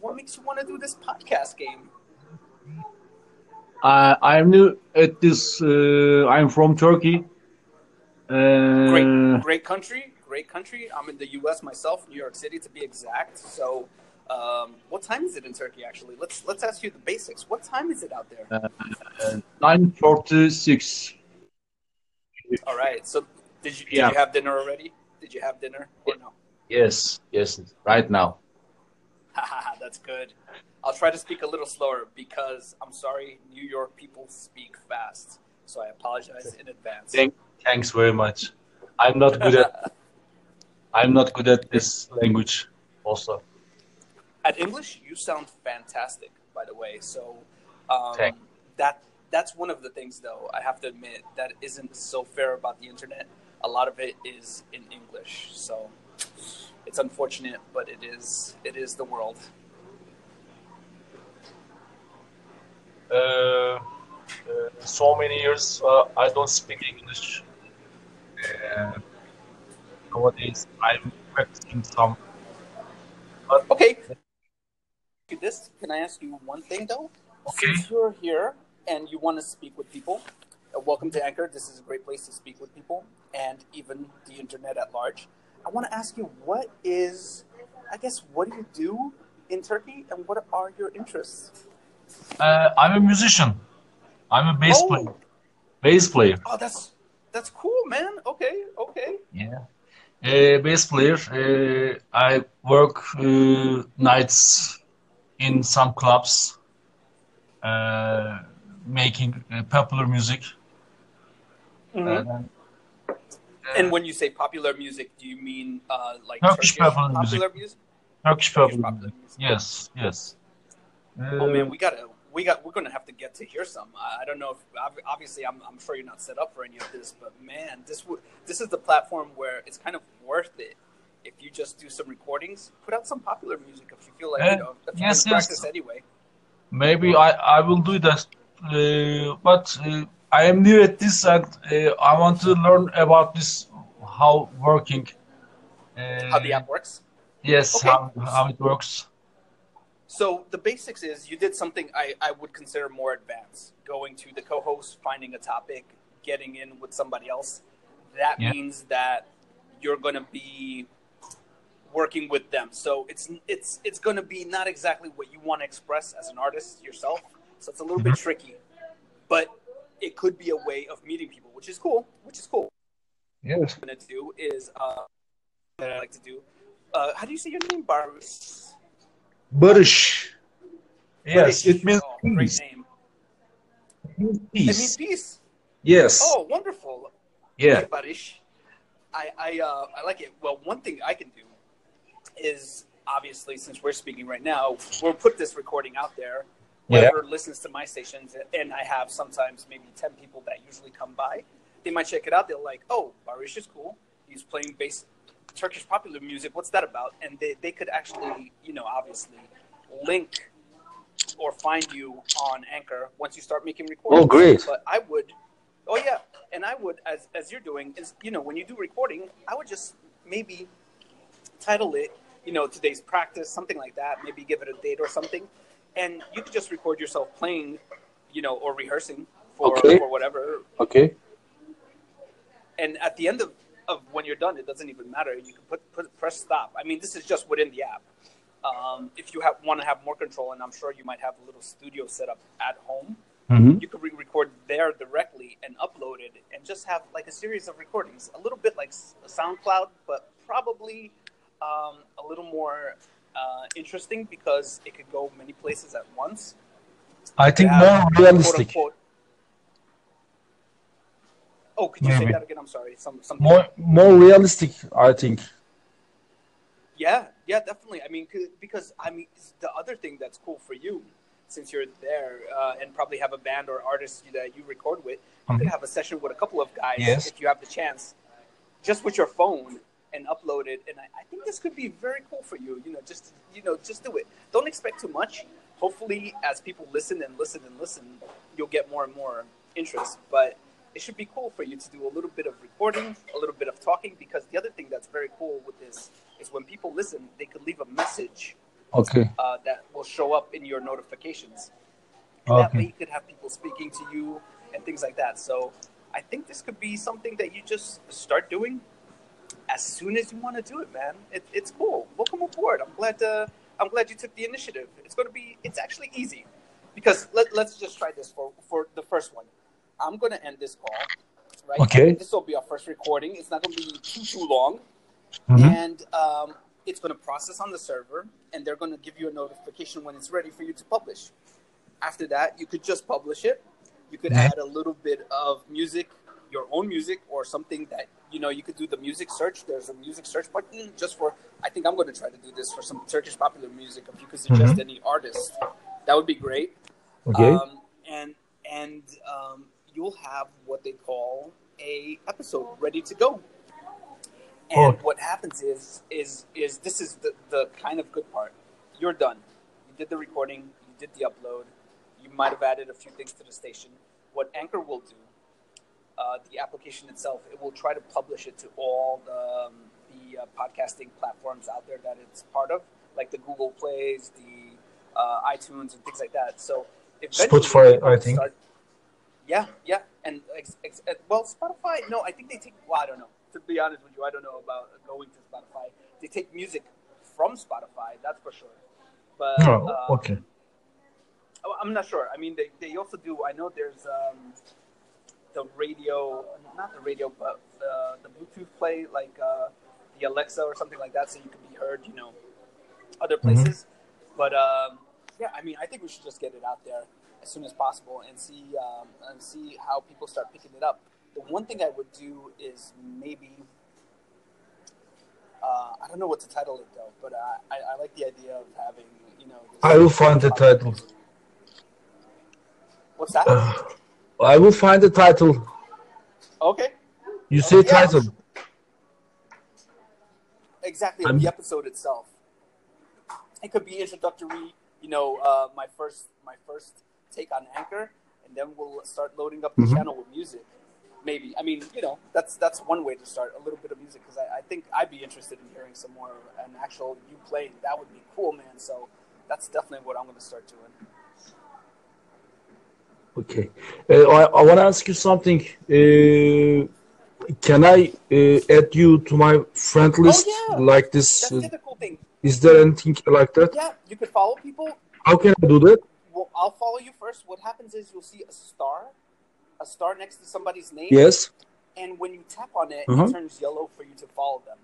What makes you want to do this podcast game? Uh, I'm new at this. Uh, I'm from Turkey. Uh, Great, great country, great country. I'm in the U.S. myself, New York City to be exact. So, um, what time is it in Turkey? Actually, let's let's ask you the basics. What time is it out there? Uh, Nine forty-six. All right. So, did you did Yeah. you have dinner already? Did you have dinner or no? Yes, yes, right now. That's good. I'll try to speak a little slower because I'm sorry, New York people speak fast. So I apologize in advance. Thank, thanks very much. I'm not good at. I'm not good at this language. Also, At English, you sound fantastic, by the way. So um, that that's one of the things, though. I have to admit that isn't so fair about the internet. A lot of it is in English, so it's unfortunate, but it is it is the world. uh, uh, so many years uh, I don't speak English. Uh, nowadays I'm practicing some. Okay. This can I ask you one thing though? Okay. Since you're here and you want to speak with people, welcome to Anchor. This is a great place to speak with people and even the internet at large. I want to ask you what is, I guess, what do you do in Turkey and what are your interests? Uh, I'm a musician. I'm a bass Oh. player. Bass player. Oh, that's that's cool, man. Okay, okay. Yeah. Uh, bass player. Uh, I work uh, nights in some clubs, uh, making uh, popular music. Mhm. Uh, and when you say popular music, do you mean uh, like Turkish Turkish popular music. popular music? Turkish Turkish popular popular music. Yes, yes. Oh Uh, man, we gotta, we got, we're gonna have to get to hear some. I I don't know if obviously I'm, I'm sure you're not set up for any of this, but man, this would, this is the platform where it's kind of worth it if you just do some recordings, put out some popular music if you feel like Uh, you know if you yes, can yes. practice anyway. Maybe I, I will do that. Uh, but uh, I am new at this and uh, I want to learn about this, how working. Uh, How the app works. Yes, Okay. how, how it works. So the basics is you did something I, I would consider more advanced. Going to the co-host, finding a topic, getting in with somebody else. That Yeah. means that you're going to be working with them. So it's it's it's going to be not exactly what you want to express as an artist yourself. So it's a little bit tricky, but it could be a way of meeting people, which is cool. Which is cool. Yes. What I'm going to do is uh, that I like to do. Uh, how do you say your name, Barus? Barış. Yes, it means oh, great peace. name. It means It means peace. peace. Yes. Oh, wonderful. Yeah. Hey, Barish. I I uh, I like it. Well, one thing I can do is obviously since we're speaking right now, we'll put this recording out there. Yeah. Whoever listens to my stations, and I have sometimes maybe ten people that usually come by, they might check it out. They're like, "Oh, Barish is cool. He's playing bass, Turkish popular music. What's that about?" And they they could actually, you know, obviously link or find you on Anchor once you start making recordings. Oh, great. But I would, oh yeah, and I would, as as you're doing, is you know when you do recording, I would just maybe title it, you know, today's practice, something like that. Maybe give it a date or something, and you could just record yourself playing, you know, or rehearsing for Okay. for whatever. Okay. And at the end of, of when you're done, it doesn't even matter. You can put, put press stop. I mean, this is just within the app. Um, if you have want to have more control, and I'm sure you might have a little studio set up at home, Mhm. you could re-record there directly and upload it, and just have like a series of recordings, a little bit like SoundCloud, but probably um, a little more uh, interesting because it could go many places at once. I think Have, more quote, realistic. unquote- Oh, could you say that again? I'm sorry. Some, some More more realistic, I think. Yeah, yeah, definitely. I mean, because I mean, the other thing that's cool for you, since you're there uh, and probably have a band or artist that you record with, you could have a session with a couple of guys Yes. if you have the chance, just with your phone and upload it. And I, I think this could be very cool for you. You know, just you know, just do it. Don't expect too much. Hopefully, as people listen and listen and listen, you'll get more and more interest. But it should be cool for you to do a little bit of recording, a little bit of talking, because the other thing that's very cool with this is when people listen, they could leave a message Okay. uh, that will show up in your notifications. And that Okay. way you could have people speaking to you and things like that. So I think this could be something that you just start doing as soon as you want to do it, man. It, it's cool. Welcome aboard. I'm glad. Uh, I'm glad you took the initiative. It's going to be. It's actually easy, because let, let's just try this for for the first one. I'm going to end this call. Right. Okay. This will be our first recording. It's not going to be too too long, Mhm. and um, it's going to process on the server, and they're going to give you a notification when it's ready for you to publish. After that, you could just publish it. You could Yeah. add a little bit of music, your own music, or something that you know. You could do the music search. There's a music search button just for. I think I'm going to try to do this for some Turkish popular music. If you could suggest Mhm. any artist, that would be great. Okay. Um, and and um, you'll have what they call a episode ready to go. And Oh. what happens is is is this is the, the kind of good part. You're done. You did the recording. You did the upload. You might have added a few things to the station. What Anchor will do, uh, the application itself, it will try to publish it to all the um, the uh, podcasting platforms out there that it's part of, like the Google Plays, the uh, iTunes, and things like that. So Spotify, I think. start- yeah, yeah, and ex, ex, uh, well, Spotify. No, I think they take. Well, I don't know. To be honest with you, I don't know about going to Spotify. They take music from Spotify, that's for sure. But Oh, um, okay. Oh, I'm not sure. I mean, they, they also do. I know there's um, the radio, not the radio, but the, the Bluetooth play, like uh, the Alexa or something like that, so you can be heard, you know, other places. But um, yeah, I mean, I think we should just get it out there as soon as possible and see um, and see how people start picking it up. The one thing I would do is maybe. Uh, I don't know what to title it though, but uh, I, I like the idea of having, you know. I will find the title. What's that? Uh, I will find the title. Okay. You say Yeah. title. Exactly, I'm- the episode itself. It could be introductory, you know, uh, my first my first take on Anchor, and then we'll start loading up the Mhm. channel with music. Maybe. I mean, you know, that's that's one way to start a little bit of music because I, I think I'd be interested in hearing some more an actual you playing. That would be cool, man. So that's definitely what I'm going to start doing. Okay. Uh, I, I want to ask you something. Uh, can I uh, add you to my friend list yeah. like this? That's Uh, the cool thing. is there anything like that? Yeah, you could follow people. How can I do that? I'll follow you first. What happens is you'll see a star, a star next to somebody's name. Yes. and when you tap on it, Uh-huh. it turns yellow for you to follow them,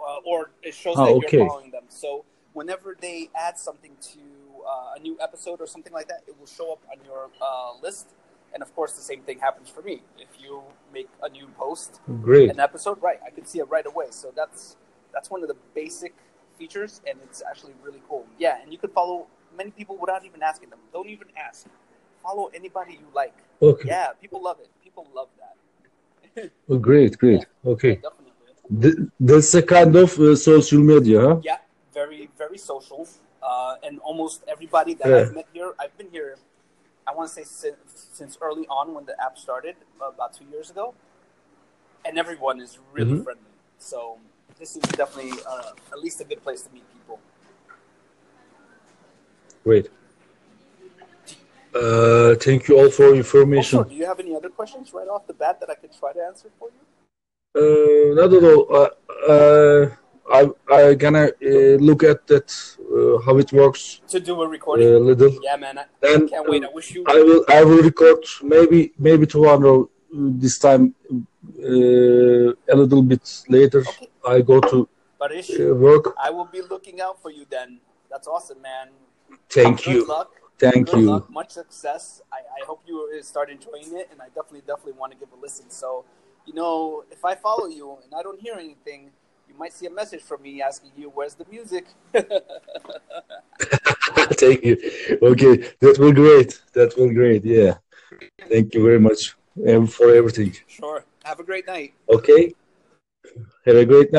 uh, or it shows Ah, that okay. you're following them. So whenever they add something to uh, a new episode or something like that, it will show up on your uh, list. And of course, the same thing happens for me. If you make a new post, Great. an episode, right, I can see it right away. So that's that's one of the basic features, and it's actually really cool. Yeah, and you can follow many people without even asking them. Don't even ask. Follow anybody you like. Okay. Yeah, people love it. People love that. Oh, great, great. Okay. Definitely. Th- that's a kind of uh, social media, huh? Yeah, very, very social. Uh, and almost everybody that Yeah. I've met here, I've been here, I want to say since, since early on when the app started, about two years ago. And everyone is really Mhm. friendly. So this is definitely uh, at least a good place to meet people. Great. Uh, thank you all for information. Also, do you have any other questions right off the bat that I could try to answer for you? Uh, not at all. Uh, uh, I I gonna uh, look at that uh, how it works To do a recording. a little. yeah, man. I, I can't wait. I wish you. I will I will record maybe maybe tomorrow this time uh, a little bit later. Okay. I go to Barish, work. I will be looking out for you then. That's awesome, man. Thank Good you. luck. Thank Good you. luck. Much success. I, I hope you start enjoying it, and I definitely, definitely want to give a listen. So, you know, if I follow you and I don't hear anything, you might see a message from me asking you, "Where's the music?" Thank you. Okay, that will great. That will great. Yeah. Thank you very much um, for everything. sure. Have a great night. Okay. Have a great night.